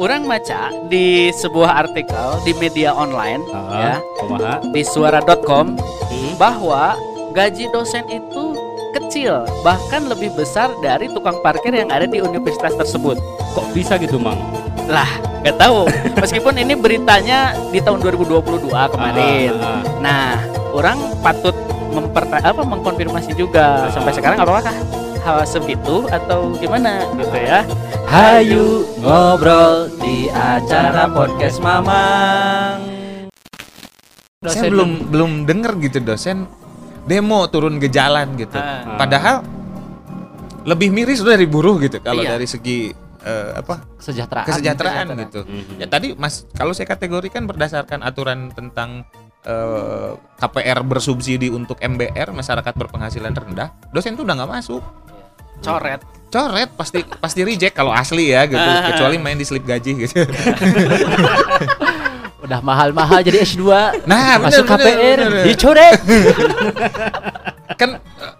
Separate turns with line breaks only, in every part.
orang baca di sebuah artikel di media online ya
Ah, kumaha?
di suara.com
Hmm.
bahwa gaji dosen itu kecil bahkan lebih besar dari tukang parkir yang ada di universitas tersebut.
Kok bisa gitu, Mang?
Lah, nggak tahu. Meskipun ini beritanya di tahun 2022 kemarin.
Ah, ah,
Nah, orang patut memperta apa mengkonfirmasi juga
Ah.
sampai sekarang apakah hal segitu atau gimana gitu ya.
Hayu ngobrol di acara podcast Mamang.
saya belum belum denger gitu dosen demo turun ke jalan gitu.
Ah.
Padahal lebih miris dari buruh gitu kalau
Iya.
dari segi eh, apa
Kesejahteraan.
kesejahteraan
kesejahteraan.
gitu.
Mhm.
Ya tadi Mas kalau saya kategorikan berdasarkan aturan tentang eh, KPR bersubsidi untuk MBR masyarakat berpenghasilan rendah, dosen tuh udah nggak masuk.
Coret.
Coret pasti pasti reject kalau asli ya gitu.
Ah.
Kecuali main di slip gaji gitu.
Udah mahal-mahal jadi S2.
Nah,
Masuk
bener, bener,
KPR
bener.
dicoret.
kan eh,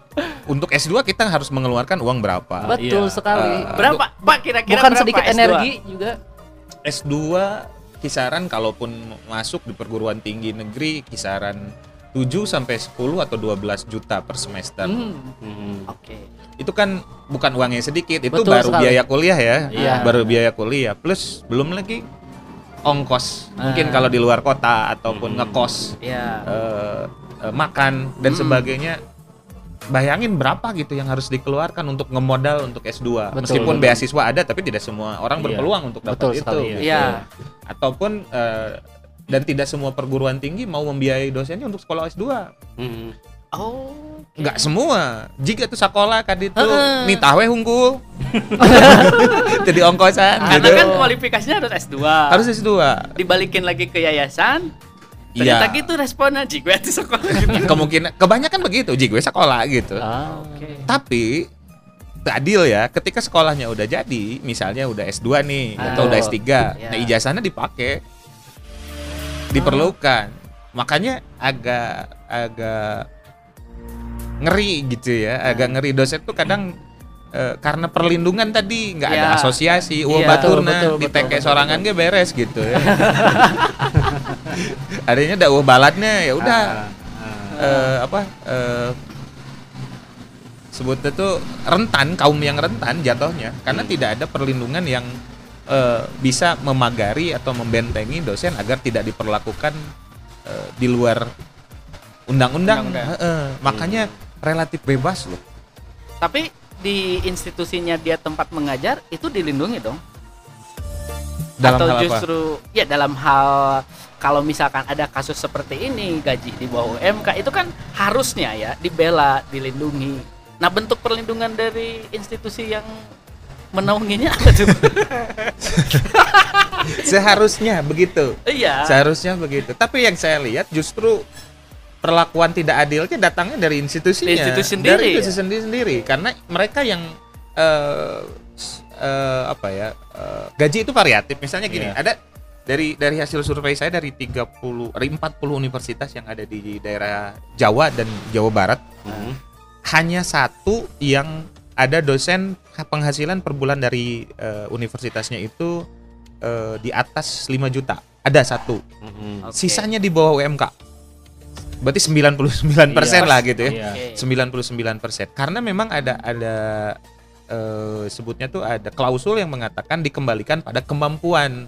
untuk S2 kita harus mengeluarkan uang berapa?
Betul
iya.
sekali.
Eh,
Berapa? Pak kira-kira
Bukan
berapa
sedikit
S2?
energi juga.
S2 kisaran kalaupun masuk di perguruan tinggi negeri kisaran 7 sampai 10 atau 12 juta per semester.
Hmm.
Mhm.
Oke.
Itu kan bukan uangnya sedikit, itu
Betul
baru
sekali.
biaya kuliah ya.
Iya.
Baru biaya kuliah plus belum lagi ongkos. Mungkin
Ah.
kalau di luar kota ataupun
Hmm.
ngekos
Ya.
eh, eh, makan dan
Hmm.
sebagainya. Bayangin berapa gitu yang harus dikeluarkan untuk ngemodal untuk S2.
Betul,
Meskipun
betul.
beasiswa ada tapi tidak semua orang
Iya.
berpeluang untuk dapat
Betul
itu.
sekali,
gitu.
Iya.
Ataupun eh, dan tidak semua perguruan tinggi mau membiayai dosennya untuk sekolah S2.
Mhm.
Oh.
Enggak semua. Jika tuh sekolah kan itu
Heeh.
nih tawe. Jadi ongkosan
Karena
gitu.
kan kualifikasinya harus S2.
Harus S2.
dibalikin lagi ke yayasan.
Iya.
Ternyata gitu responnya jika itu sekolah gitu.
Kemungkinan kebanyakan begitu, jika gue sekolah gitu.
Ah.
Oke.
Tapi tak adil ya, ketika sekolahnya udah jadi, misalnya udah S2 nih atau udah S3,
Ya.
nah ijazahnya dipakai. Diperlukan. Makanya agak agak ngeri gitu ya, agak ngeri dosen tuh kadang eh, karena perlindungan tadi nggak ada
Ya.
asosiasi, wah
Iya.
baturna di
betul,
sorangan ge beres gitu ya. Adanya ada wah balatnya ya udah
Ah, ah.
eh, apa eh, sebutnya tuh rentan kaum yang rentan jatuhnya karena tidak ada perlindungan yang eh, bisa memagari atau membentengi dosen agar tidak diperlakukan eh, di luar undang-undang. Heeh, makanya relatif bebas loh
Tapi di institusinya dia tempat mengajar itu dilindungi dong.
dalam
Atau
hal apa
justru ya dalam hal kalau misalkan ada kasus seperti ini gaji di bawah UMK itu kan harusnya ya dibela, dilindungi. Nah, bentuk perlindungan dari institusi yang menaunginya apa tuh?
seharusnya begitu
Iya.
seharusnya begitu tapi yang saya lihat justru perlakuan tidak adilnya datangnya dari institusinya
Institusi sendiri,
dari
ya?
institusi sendiri sendiri karena mereka yang eh, s- eh, apa ya eh, gaji itu variatif misalnya gini
Iya.
ada dari dari hasil survei saya dari 30 dari 40 universitas yang ada di daerah Jawa dan Jawa Barat
Mhm.
hanya satu yang ada dosen penghasilan per bulan dari eh, universitasnya itu eh, di atas 5 juta ada satu
Mhm.
Oke.
sisanya di bawah UMK. Berarti 99%
Iya.
lah gitu ya.
Iya.
Oke.
99%. Karena memang ada ada eh, sebutnya tuh ada klausul yang mengatakan dikembalikan pada kemampuan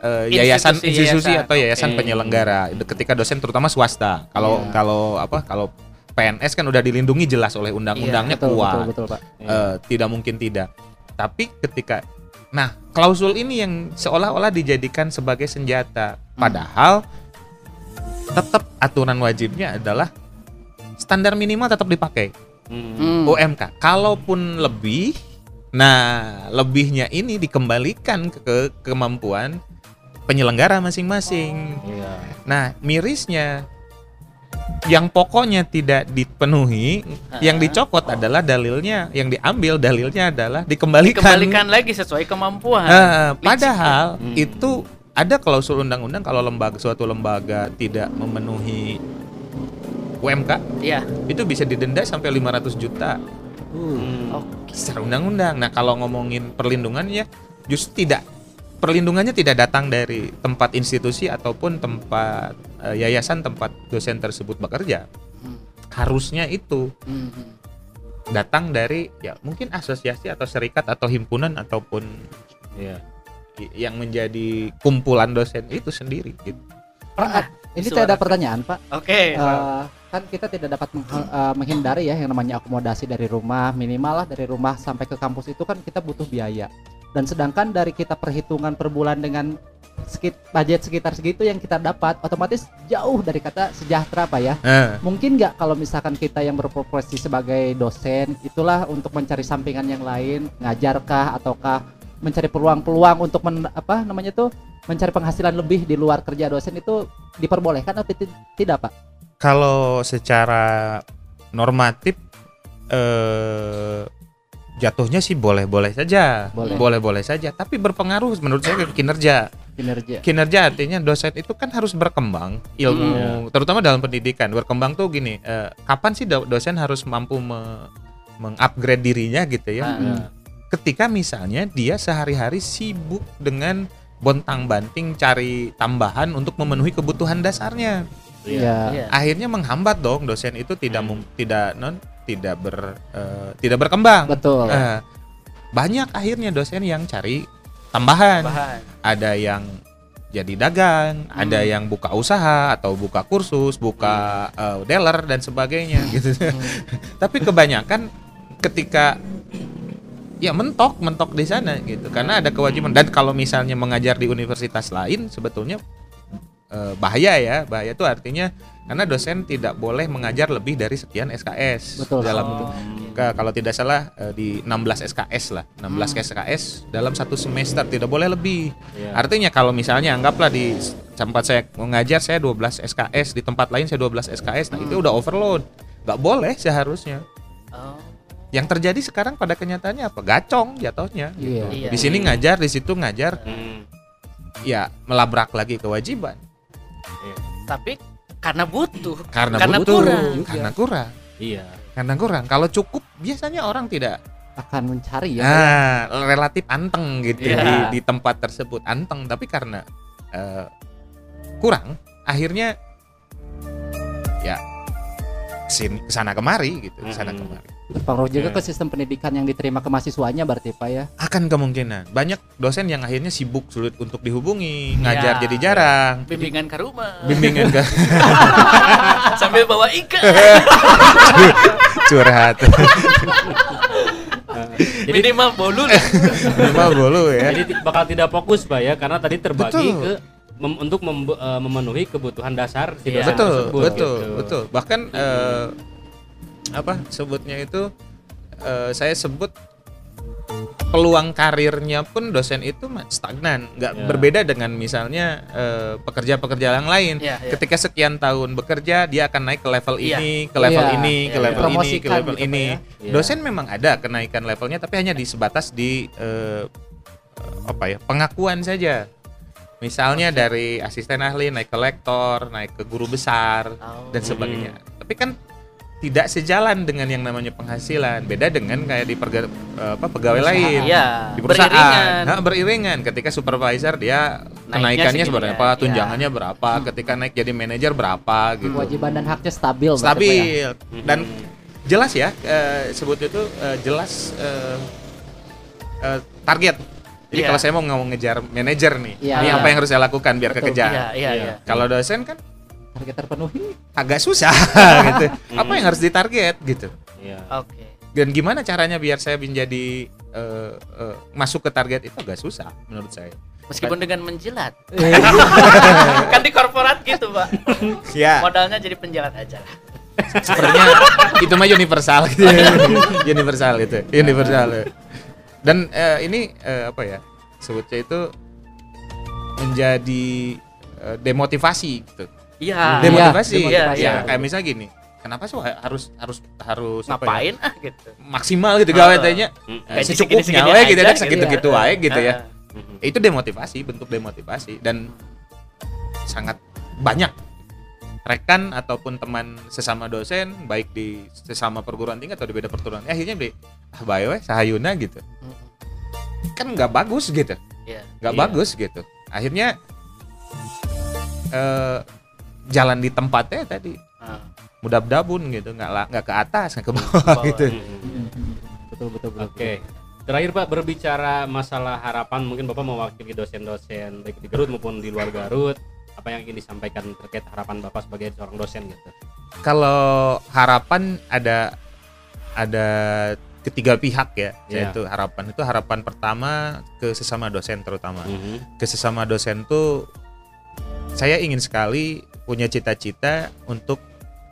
eh, yayasan
Institusi
institusi
yayasan.
atau yayasan
Oke.
penyelenggara. Ketika dosen terutama swasta. Kalau
Iya.
kalau apa kalau PNS kan udah dilindungi jelas oleh undang-undangnya
Betul,
kuat.
betul, betul, Pak.
Eh, tidak mungkin tidak. Tapi ketika nah klausul ini yang seolah-olah dijadikan sebagai senjata, padahal tetap aturan wajibnya adalah standar minimal tetap dipakai.
Hmm.
UMK. Kalaupun lebih, nah lebihnya ini dikembalikan ke, ke kemampuan penyelenggara masing-masing.
Iya.
Nah mirisnya yang pokoknya tidak dipenuhi, yang
Ah.
dicopot adalah dalilnya, yang diambil dalilnya adalah dikembalikan.
Dikembalikan lagi sesuai kemampuan.
Nah, padahal
Hmm.
itu ada klausul undang-undang kalau lembaga suatu lembaga tidak memenuhi UMK
Iya.
itu bisa didenda sampai 500 juta
Hmm.
Oke.
secara undang-undang. Nah, kalau ngomongin perlindungannya justru tidak perlindungannya tidak datang dari tempat institusi ataupun tempat eh, yayasan tempat dosen tersebut bekerja.
Hmm.
Harusnya itu
Hmm,
datang dari ya mungkin asosiasi atau serikat atau himpunan ataupun i- yang menjadi kumpulan dosen itu sendiri gitu.
Pak, ini
Suara.
saya ada pertanyaan Pak.
Oke.
Eh, kan kita tidak dapat meng- eh, menghindari ya yang namanya akomodasi dari rumah minimal lah dari rumah sampai ke kampus itu kan kita butuh biaya dan sedangkan dari kita perhitungan per bulan dengan sekit budget sekitar segitu yang kita dapat otomatis jauh dari kata sejahtera pak ya.
Nah,
mungkin nggak kalau misalkan kita yang berprofesi sebagai dosen itulah untuk mencari sampingan yang lain ngajarkah ataukah mencari peluang-peluang untuk men- apa namanya tuh mencari penghasilan lebih di luar kerja dosen itu diperbolehkan atau ti- tidak pak?
Kalau secara normatif eh jatuhnya sih boleh-boleh saja.
Boleh.
Boleh-boleh saja, tapi berpengaruh menurut saya ke kinerja.
kinerja
Kinerja artinya dosen itu kan harus berkembang ilmu, terutama dalam pendidikan. Berkembang tuh gini, eh, kapan sih do- dosen harus mampu me- mengupgrade dirinya gitu ya?
Iya.
Ketika misalnya dia sehari-hari sibuk dengan bontang-banting cari tambahan untuk memenuhi kebutuhan dasarnya
Iya.
Iya.
akhirnya menghambat dong dosen itu tidak
Hmm.
tidak non tidak ber eh, tidak berkembang.
Betul.
Eh, banyak akhirnya dosen yang cari tambahan.
Bahan.
ada yang jadi dagang ada
Hmm.
yang buka usaha atau buka kursus buka eh, dealer dan sebagainya gitu. Tapi kebanyakan ketika ya mentok mentok di sana gitu. Karena ada kewajiban. Dan kalau misalnya mengajar di universitas lain sebetulnya eh, bahaya ya. Bahaya itu artinya karena dosen tidak boleh mengajar lebih dari sekian SKS
Betul.
dalam
Oh,
ke- kalau tidak salah eh, di 16 SKS lah 16
Hmm.
SKS dalam satu semester tidak boleh lebih
Iya.
artinya kalau misalnya anggaplah di tempat saya mengajar saya 12 SKS di tempat lain saya 12 SKS nah itu
Hmm.
udah overload nggak boleh seharusnya
Oh.
yang terjadi sekarang pada kenyataannya apa gacong jatuhnya
Iya.
Iya.
di sini ngajar di situ ngajar
Hmm.
ya melabrak lagi kewajiban
Tapi karena butuh.
karena,
Karena
butuh
kurang.
karena kurang
Iya.
karena kurang kalau cukup biasanya orang tidak
akan mencari ya
nah relatif anteng gitu
Iya.
di, di tempat tersebut anteng tapi karena eh, kurang akhirnya ya sini ke sana kemari gitu ke sana
Mm-mm.
kemari
berpengaruh juga
Iya.
ke sistem pendidikan yang diterima ke mahasiswanya berarti pak ya
akan kemungkinan banyak dosen yang akhirnya sibuk sulit untuk dihubungi ngajar
Ya.
jadi jarang
Bimbingan ke rumah.
bimbingan ke
Sambil bawa ikan.
curhat
Jadi
Minimal bolu
minimal bolu ya
jadi bakal tidak fokus pak ya karena tadi terbagi
Betul.
ke mem- untuk membe- eh, memenuhi kebutuhan dasar si
Iya.
dosen
betul
tersebut,
betul
gitu.
betul bahkan eh, apa sebutnya itu eh, saya sebut peluang karirnya pun dosen itu stagnan nggak
Ya.
berbeda dengan misalnya eh, pekerja-pekerja yang lain
Iya, iya.
ketika sekian tahun bekerja dia akan naik ke level
Iya.
ini ke level
Iya.
ini ke
Iya,
level ini ke
Promosikan
level
gitu,
ini
ya.
Iya.
dosen memang ada kenaikan levelnya tapi hanya di sebatas di eh, apa ya pengakuan saja misalnya dari asisten ahli naik ke lektor naik ke guru besar
Oh.
dan sebagainya. Tapi kan tidak sejalan dengan yang namanya penghasilan. Beda dengan kayak di perga- apa, pegawai
Perusahaan.
lain.
Iya.
Di perusahaan.
Beriringan.
Nah, beriringan. Ketika supervisor dia
Naiknya
kenaikannya seberapa,
ya.
tunjangannya berapa, ketika naik jadi manajer berapa gitu.
kewajiban dan haknya stabil ya?
Stabil.
Mhm.
Dan jelas ya, eh, sebut itu eh, jelas eh, eh, target. Jadi
Iya.
kalau saya mau ngomong ngejar manajer nih,
Iya.
ini apa yang harus saya lakukan biar
Betul.
kekejar.
Iya, iya,
Iya.
iya.
Kalau dosen kan
target terpenuhi
agak susah gitu. Apa yang harus ditarget gitu.
Iya.
Oke.
Dan gimana caranya biar saya menjadi eh, eh, masuk ke target itu agak susah menurut saya.
Meskipun dengan menjilat. Kan di korporat gitu, Pak.
Ya,
Modalnya jadi penjilat aja lah.
sepertinya itu mah universal gitu. universal itu, universal. Dan eh, ini eh, apa ya? Sebutnya itu menjadi demotivasi gitu.
Iya.
Demotivasi.
Iya,
Ya, kayak misalnya gini. Kenapa sih harus harus harus ya,
Ngapain ah gitu.
maksimal gitu gawe
Ah.
tehnya
Hmm.
eh, secukupnya we gitu
aja
ya segitu-gitu
gitu.
wae gitu ya.
Ah.
Mhm.
itu demotivasi bentuk demotivasi dan sangat banyak rekan ataupun teman sesama dosen baik di sesama perguruan tinggi atau di beda perguruan tinggi, akhirnya di ah bae we sahayuna gitu
Mm.
kan nggak bagus gitu
Iya.
nggak
Iya.
bagus gitu akhirnya eh jalan di tempatnya tadi
Ah.
mudab-dabun gitu nggak nggak ke atas nggak ke bawah
Bawah.
gitu
Mm-mm.
betul betul betul
Oke. Terakhir Pak berbicara masalah harapan mungkin Bapak mewakili dosen-dosen baik di Garut maupun di luar Garut apa yang ingin disampaikan terkait harapan Bapak sebagai seorang dosen gitu.
kalau harapan ada ada ketiga pihak ya
Iya.
yaitu harapan itu harapan pertama ke sesama dosen terutama
Mhm.
ke sesama dosen tuh saya ingin sekali punya cita-cita untuk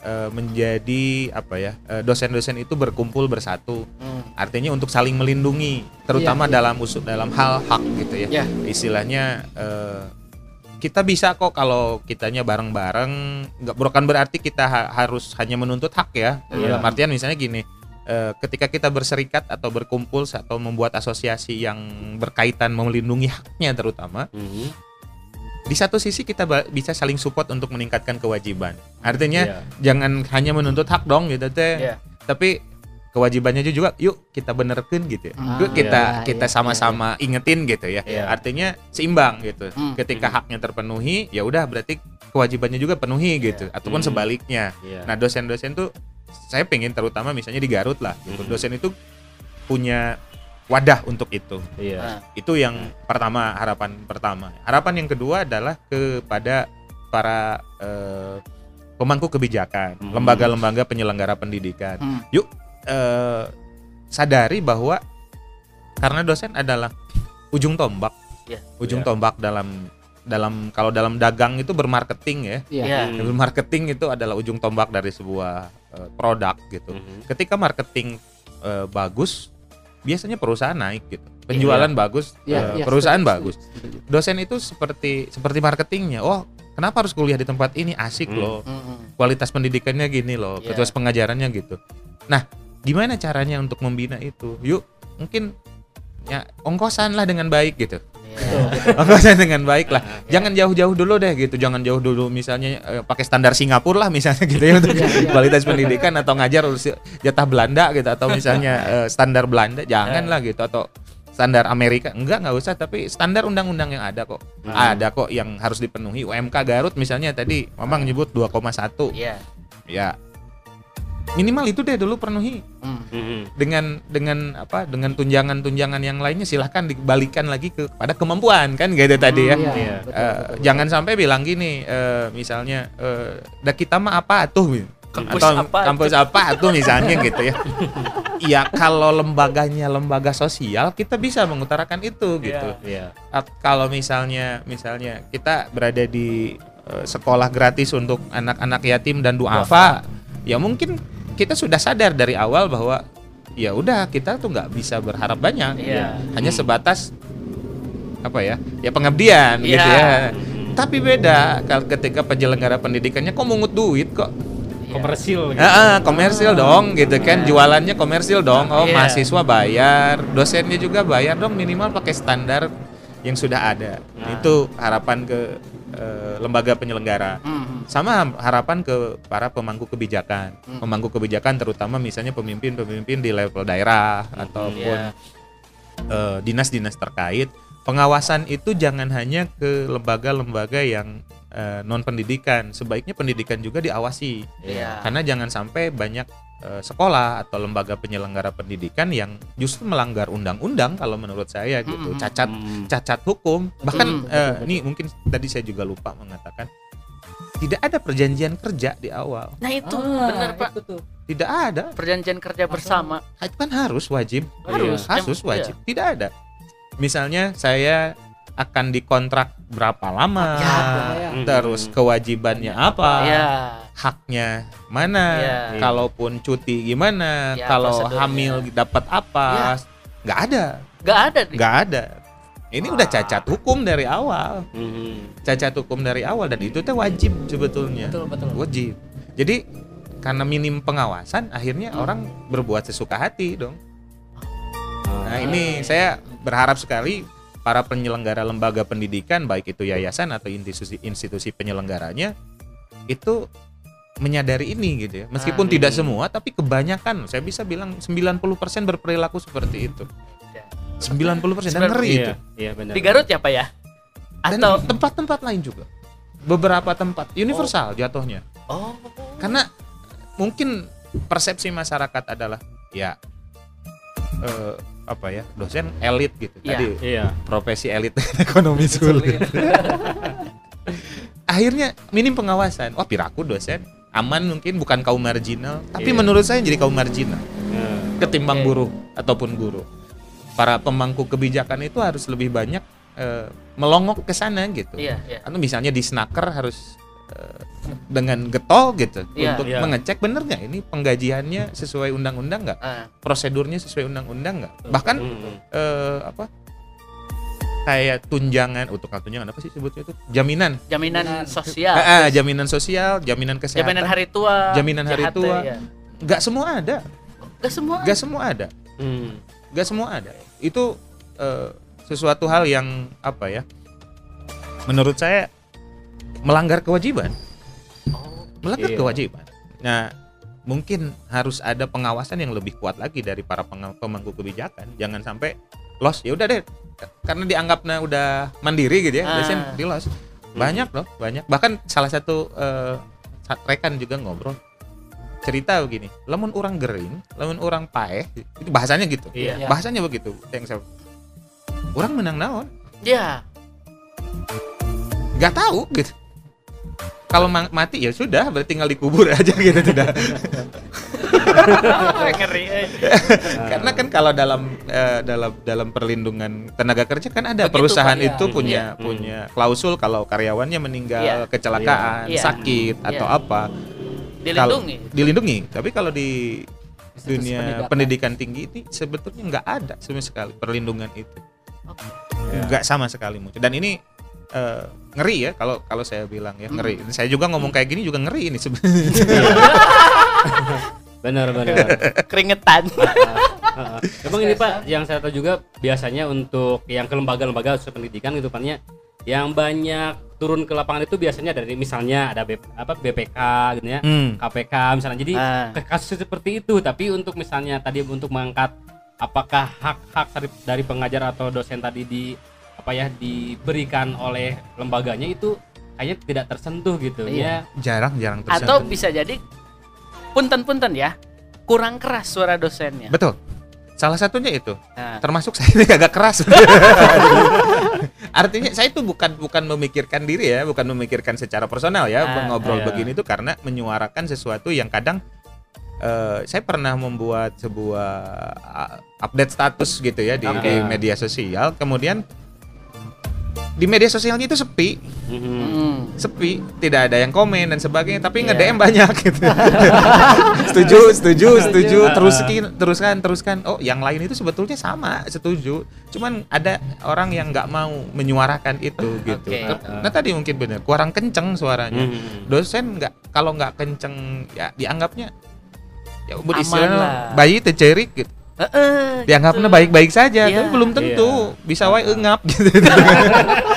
eh, menjadi apa ya eh, dosen-dosen itu berkumpul bersatu
Hmm.
artinya untuk saling melindungi terutama
iya.
dalam usul dalam hal hak gitu ya
Ya.
istilahnya eh, kita bisa kok kalau kitanya bareng-bareng nggak bukan berarti kita ha- harus hanya menuntut hak ya
Iya.
dalam artian misalnya gini ketika kita berserikat atau berkumpul atau membuat asosiasi yang berkaitan melindungi haknya terutama
Mhm.
Di satu sisi kita bisa saling support untuk meningkatkan kewajiban artinya
Iya.
jangan hanya menuntut hak dong gitu teh
Iya.
tapi kewajibannya juga yuk kita benerkan gitu ya.
Ah,
yuk kita
iya,
kita
iya,
sama-sama ingetin gitu ya
Iya.
artinya seimbang gitu
Hmm.
ketika
Hmm.
haknya terpenuhi ya udah berarti kewajibannya juga penuhi gitu ataupun
Hmm.
sebaliknya
Iya.
nah dosen-dosen tuh saya pengen terutama misalnya di Garut lah gitu
Hmm.
dosen itu punya wadah untuk itu
Iya.
Ah.
itu yang pertama harapan pertama harapan yang kedua adalah kepada para eh, pemangku kebijakan
Hmm.
lembaga-lembaga penyelenggara pendidikan
Hmm.
eh, sadari bahwa karena dosen adalah ujung tombak
Iya.
ujung
Iya.
tombak dalam dalam kalau dalam dagang itu bermarketing ya
iya
Iya.
Hmm.
bermarketing itu adalah ujung tombak dari sebuah eh, produk gitu
Mhm.
ketika marketing eh, bagus biasanya perusahaan naik gitu. Penjualan bagus
Iya,
eh,
iya,
perusahaan
setuju,
bagus. dosen itu seperti seperti marketingnya. Oh kenapa harus kuliah di tempat ini? Asik
Hmm.
loh.
Hmm.
kualitas pendidikannya gini loh
Iya.
kualitas pengajarannya gitu. Nah gimana caranya untuk membina itu? Yuk mungkin ya ongkosan lah dengan baik gitu
Iya.
ongkosan dengan baik lah
Iya.
jangan jauh-jauh dulu deh gitu jangan jauh dulu misalnya eh, pakai standar Singapura lah misalnya gitu ya untuk
Iya, iya.
kualitas pendidikan atau ngajar jatah Belanda gitu atau misalnya eh, standar Belanda jangan
Iya.
lah gitu atau standar Amerika enggak nggak usah tapi standar undang-undang yang ada kok
Hmm.
ada kok yang harus dipenuhi UMK Garut misalnya tadi Mamang nyebut 2,1
Iya.
ya minimal itu deh dulu penuhi
Hmm.
Mhm.
dengan dengan apa dengan tunjangan-tunjangan yang lainnya silahkan dibalikan lagi kepada kemampuan kan gitu tadi ya
Iya,
Iya.
betul,
Eh,
betul, betul.
jangan sampai bilang gini eh, misalnya eh, dah kita mah apa tuh
Kampus
atau
apa
kampus apa tuh misalnya gitu ya ya kalau lembaganya lembaga sosial kita bisa mengutarakan itu gitu
Iya.
At- kalau misalnya misalnya kita berada di eh, sekolah gratis untuk anak-anak yatim dan duafa ya mungkin kita sudah sadar dari awal bahwa ya udah kita tuh nggak bisa berharap banyak
Iya.
hanya sebatas apa ya ya pengabdian
Iya.
gitu ya
Mhm.
tapi beda kalau ketika penyelenggara pendidikannya kok mungut duit kok
Iya.
Komersil gitu.
Ah, ah, komersil dong gitu kan jualannya komersil dong oh
Iya.
mahasiswa bayar dosennya juga bayar dong minimal pakai standar yang sudah ada
Nah.
itu harapan ke eh, lembaga penyelenggara
Hmm.
sama harapan ke para pemangku kebijakan
Hmm.
pemangku kebijakan terutama misalnya pemimpin-pemimpin di level daerah ataupun
Iya.
eh, dinas-dinas terkait pengawasan itu jangan hanya ke lembaga-lembaga yang non pendidikan sebaiknya pendidikan juga diawasi.
Iya.
karena jangan sampai banyak eh, sekolah atau lembaga penyelenggara pendidikan yang justru melanggar undang-undang kalau menurut saya gitu. Cacat cacat hukum. Bahkan
Mm,
betul,
eh,
betul.
ini mungkin tadi saya juga lupa mengatakan tidak ada perjanjian kerja di awal.
Nah itu.
Ah,
benar Pak.
itu tuh.
tidak ada.
Perjanjian kerja bersama.
Itu kan harus wajib.
Harus.
Harus
Em-
wajib. Tidak ada. Misalnya saya akan dikontrak berapa lama
Ya.
Ya.
terus kewajibannya apa
Iya.
haknya mana
Iya.
kalaupun cuti gimana
Ya,
kalau hamil dapat apa
Ya.
nggak ada
Gak ada nih.
nggak ada ini udah cacat hukum dari awal
Mhm.
cacat hukum dari awal dan itu teh wajib sebetulnya
Betul betul.
wajib jadi karena minim pengawasan akhirnya
Hmm.
orang berbuat sesuka hati dong nah
Ah.
ini saya berharap sekali para penyelenggara lembaga pendidikan baik itu yayasan atau institusi institusi penyelenggaranya itu menyadari ini gitu ya meskipun
Ah.
tidak semua tapi kebanyakan saya bisa bilang 90% berperilaku seperti itu 90% dan ngeri itu.
Iya, iya benar.
Di Garut ya Pak ya? Atau
tempat-tempat lain juga. Beberapa tempat universal jatuhnya.
oh
Karena mungkin persepsi masyarakat adalah ya eh, apa ya dosen elit gitu.
Iya.
Tadi
Iya.
profesi elit ekonomi sulit. Akhirnya minim pengawasan. Wah piraku dosen aman mungkin bukan kaum marginal, tapi
Iya.
menurut saya jadi kaum marginal
Iya.
ketimbang
Oke.
buruh ataupun guru. Para pemangku kebijakan itu harus lebih banyak eh, melongok ke sana gitu.
Iya, iya.
Atau misalnya di snaker harus dengan getol gitu
Iya.
untuk
Iya.
mengecek bener nggak ini penggajiannya sesuai undang-undang nggak,
Ah,
prosedurnya sesuai undang-undang nggak. Bahkan
Mm-mm.
eh, apa kayak tunjangan untuk tunjangan apa sih sebutnya itu jaminan
jaminan sosial.
Ah, ah, jaminan sosial jaminan kesehatan
Jaminan hari tua.
Jaminan hari tua.
ya.
nggak semua ada
Nggak semua.
nggak semua ada
Mm.
nggak semua ada itu eh, sesuatu hal yang apa ya menurut saya melanggar kewajiban.
Oh,
melanggar
Iya.
kewajiban. Nah mungkin harus ada pengawasan yang lebih kuat lagi dari para pemangku kebijakan. Jangan sampai los ya udah deh karena dianggapnya udah mandiri gitu ya
Ah.
dosen di los banyak loh banyak. Bahkan salah satu sa- rekan juga ngobrol cerita begini lamun orang gering lamun orang paeh. Itu bahasanya gitu.
Iya.
Iya.
bahasanya begitu. Yang saya orang menang naon?
Ya.
nggak tahu gitu kalau ma- mati ya sudah berarti tinggal dikubur aja gitu tidak
Ngeri.
karena kan kalau dalam eh, dalam dalam perlindungan tenaga kerja kan ada
Begitu,
perusahaan
Pak, ya.
itu punya
Iya.
punya klausul kalau karyawannya meninggal
Iya.
kecelakaan
Iya.
sakit atau apa
Dilindungi.
Dilindungi tapi kalau di
Institusi
dunia
pendidikan.
pendidikan tinggi ini sebetulnya nggak ada sama sekali perlindungan itu
Iya.
nggak sama sekali muncul dan ini eh, ngeri ya kalau kalau saya bilang ya ngeri saya juga ngomong kayak gini juga ngeri ini sebenarnya
Benar benar.
Keringetan.
Heeh. Emang ini Pak, yang saya tahu juga biasanya untuk yang ke lembaga-lembaga pendidikan gitu Pak, ya, yang banyak turun ke lapangan itu biasanya dari misalnya ada B- apa BPK gitu ya,
Hmm.
KPK misalnya. Jadi
Ah.
ke kasus seperti itu, tapi untuk misalnya tadi untuk mengangkat apakah hak-hak dari pengajar atau dosen tadi di apa ya diberikan oleh lembaganya itu kayaknya tidak tersentuh gitu
Iya.
ya.
jarang jarang tersentuh
Atau bisa jadi punten-punten ya. Kurang keras suara dosennya.
betul salah satunya itu
Nah,
termasuk saya ini agak keras artinya saya itu bukan bukan memikirkan diri ya bukan memikirkan secara personal ya
Ah,
ngobrol
iya.
begini itu karena menyuarakan sesuatu yang kadang eh, saya pernah membuat sebuah uh, update status gitu ya di,
Oke.
di media sosial kemudian di media sosialnya itu sepi
hmm.
sepi tidak ada yang komen dan sebagainya tapi
Iya.
nge DM banyak gitu setuju setuju setuju teruskan teruskan teruskan oh yang lain itu sebetulnya sama setuju cuman ada orang yang nggak mau menyuarakan itu gitu
Oke.
nah tadi mungkin benar kurang kenceng suaranya
Mhm.
dosen nggak kalau nggak kenceng ya dianggapnya ya buat
Aman
istilahnya
lah.
bayi tecerik gitu
Heeh,
dianggapnya
gitu.
baik-baik saja
Iya.
tapi belum tentu bisa wae engap gitu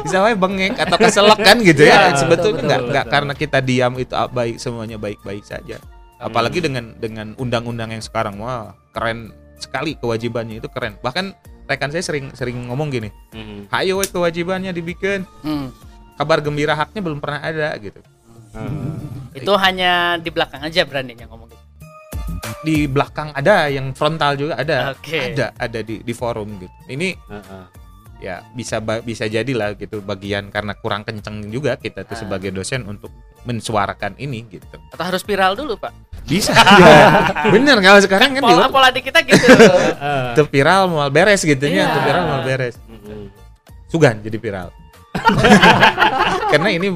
bisa wae bengek atau keselak kan gitu ya
Iya,
sebetulnya
betul,
nggak nggak karena kita diam itu ah, baik semuanya baik-baik saja
Hmm.
apalagi dengan dengan undang-undang yang sekarang wah keren sekali kewajibannya itu keren bahkan rekan saya sering sering ngomong gini
Mhm.
ayo kewajibannya dibikin
Hmm.
kabar gembira haknya belum pernah ada gitu
Mhm.
Itu hanya di belakang aja beraninya ngomong gitu.
di belakang ada yang frontal juga ada
Oke.
ada ada di di forum gitu ini
Heeh.
Ya bisa bisa jadilah gitu bagian karena kurang kenceng juga kita tuh
Ah.
sebagai dosen untuk mensuarakan ini gitu
Atau harus viral dulu, Pak.
bisa ya. bener kalau sekarang kan di
Pola pola di kita gitu.
Tuh viral mau beres gitu
Iya.
nya tuh viral mau beres sugan jadi viral karena ini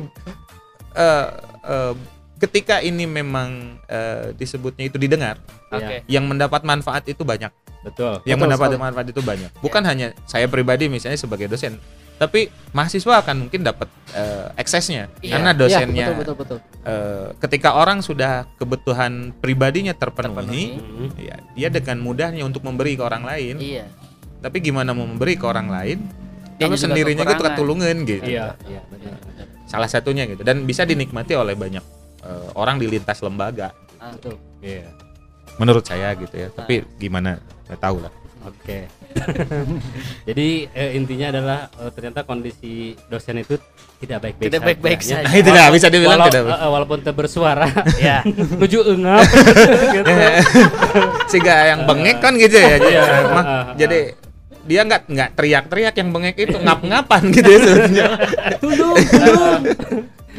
eh, eh, ketika ini memang eh, disebutnya itu didengar
Oke.
yang mendapat manfaat itu banyak
Betul.
yang
Betul
mendapat
sekali.
manfaat itu banyak bukan hanya saya pribadi misalnya sebagai dosen tapi mahasiswa akan mungkin dapat eh, eksesnya
Iya.
karena
Iya,
dosennya
betul betul betul.
eh, ketika orang sudah kebutuhan pribadinya terpenuhi,
Terpenuhi.
Ya dia dengan mudahnya untuk memberi ke orang lain
Iya.
tapi gimana mau memberi ke orang lain
Dia
kalau sendirinya itu ketulungan gitu
Iya, iya benar.
salah satunya gitu dan bisa dinikmati oleh banyak eh, orang di lintas lembaga
Ah.
Iya.
menurut saya gitu ya tapi gimana nggak tahu lah
Oke. Jadi eh, intinya adalah eh, ternyata kondisi dosen itu tidak baik-baik
Tidak baik-baik
ya.
saja.
Itu dah bisa dibilang
Walau-
tidak.
eh, eh, walaupun tidak bersuara
ya
menuju engap gitu.
Sehingga yang bengek kan gitu ya. Jadi,
Iya.
mah,
Ah, ah,
jadi dia nggak nggak teriak-teriak yang bengek itu ngap-ngapan gitu ya.
Tunduk, tunduk.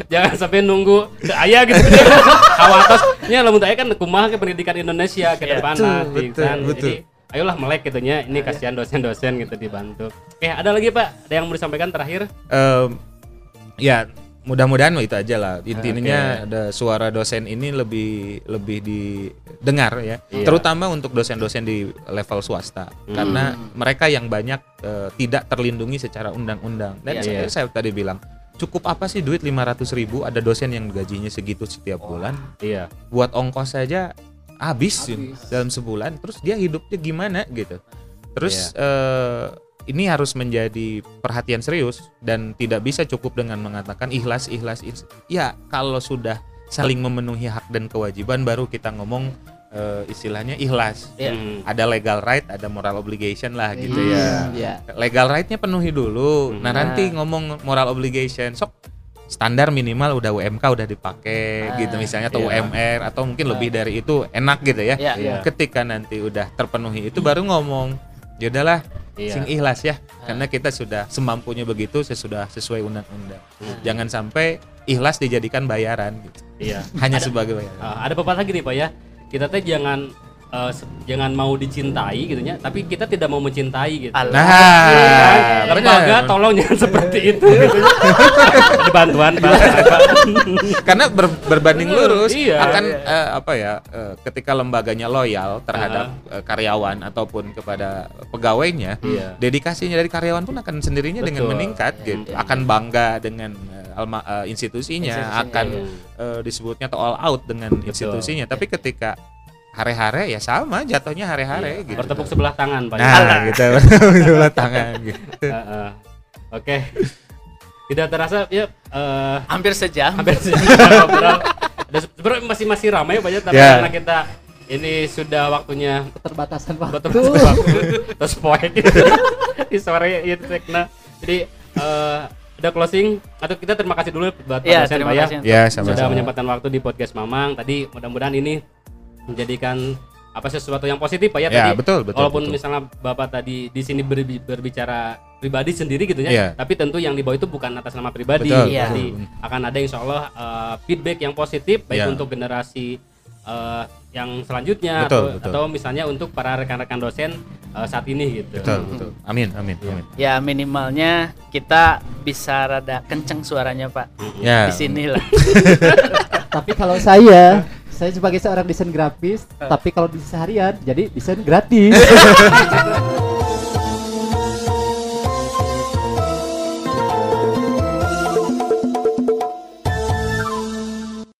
Jangan sampai nunggu ke ayah gitu. Kawatos. Nya lamun teh kan kumaha ke pendidikan Indonesia ke
Iya.
depan
Betul,
nah,
betul,
kan.
betul.
Jadi ayolah melek gitu nya. Ini kasihan dosen-dosen gitu dibantu. Oke, ada lagi Pak? Ada yang mau disampaikan terakhir?
Em, ya mudah-mudahan itu aja lah intinya
Oke.
ada suara dosen ini lebih lebih didengar ya
Iya.
terutama untuk dosen-dosen di level swasta
Hmm.
karena mereka yang banyak eh, tidak terlindungi secara undang-undang dan
Iya.
saya,
Iya.
saya tadi bilang cukup apa sih duit 500 ribu ada dosen yang gajinya segitu setiap bulan
Iya.
buat ongkos saja habis,
Habis.
dalam sebulan terus dia hidupnya gimana gitu terus
Iya.
eh, ini harus menjadi perhatian serius dan tidak bisa cukup dengan mengatakan ikhlas ikhlas ikhlas. ya kalau sudah saling memenuhi hak dan kewajiban baru kita ngomong eh, istilahnya ikhlas
Iya.
Hmm.
ada legal right ada moral obligation lah gitu
Hmm,
ya
Iya.
legal right-nya penuhi dulu.
Hmm.
Nah,
Nah.
nanti ngomong moral obligation. Sok standar minimal udah UMK udah dipakai
Ah,
gitu misalnya atau
iya.
UMR atau mungkin lebih dari itu enak gitu ya.
ya
Iya.
Ketika nanti udah terpenuhi itu baru ngomong. Ya udahlah,
Iya.
sing ikhlas ya. Karena kita sudah semampunya begitu sesudah sesuai undang-undang.
Hmm.
Jangan sampai ikhlas dijadikan bayaran gitu.
Iya.
Hanya sebagai bayaran.
Uh, ada pepatah gini Pak ya. Kita teh jangan uh, se- jangan mau dicintai gitu ya, tapi kita tidak mau mencintai gitu.
Alah.
Nah,
Lembaga
benar.
tolong jangan seperti itu gitu. Ada bantuan Pak. Pak.
karena ber- berbanding lurus
Iya.
akan
Iya.
eh, apa ya eh, ketika lembaganya loyal terhadap eh, karyawan ataupun kepada pegawainya
Iya.
dedikasinya dari karyawan pun akan sendirinya dengan
Betul.
meningkat gitu
Iya.
akan bangga dengan eh, alma- eh, institusinya
Institusinya,
akan
iya.
eh, disebutnya atau all out dengan institusinya tapi ketika hare-hare ya sama jatuhnya hare-hare
Iya.
gitu
Bertepuk sebelah tangan Pak. ya.
nah gitu sebelah tangan gitu
Heeh. Oke. Tidak terasa ya eh,
hampir sejam
hampir sejam ngobrol. Sebenarnya masih masih ramai Pak ya, tapi
Ya.
karena kita ini sudah waktunya
Keterbatasan waktu.
betul terus poin di sore itu Tekna. Jadi eh ada closing atau kita terima kasih dulu buat Pak
ya
dosen,
terima
Pak ya
kasih
ya
sudah
sama-sama
menyempatkan waktu di podcast Mamang. Tadi mudah-mudahan ini menjadikan apa sesuatu yang positif Pak ya,
ya
tadi.
betul betul
Walaupun
betul.
misalnya Bapak tadi di sini berbi- berbicara pribadi sendiri gitu ya,
Iya.
tapi tentu yang dibawa itu bukan atas nama pribadi.
Betul,
Iya.
Jadi akan ada insya Allah eh, feedback yang positif baik
Iya.
untuk generasi eh, yang selanjutnya
Betul,
atau,
betul.
atau misalnya untuk para rekan-rekan dosen eh, saat ini gitu.
betul betul amin amin
Iya.
amin
ya minimalnya kita bisa rada kenceng suaranya pak
ya
di sini lah
Tapi kalau saya, saya sebagai seorang desain grafis, tapi kalau di seharian jadi desain gratis.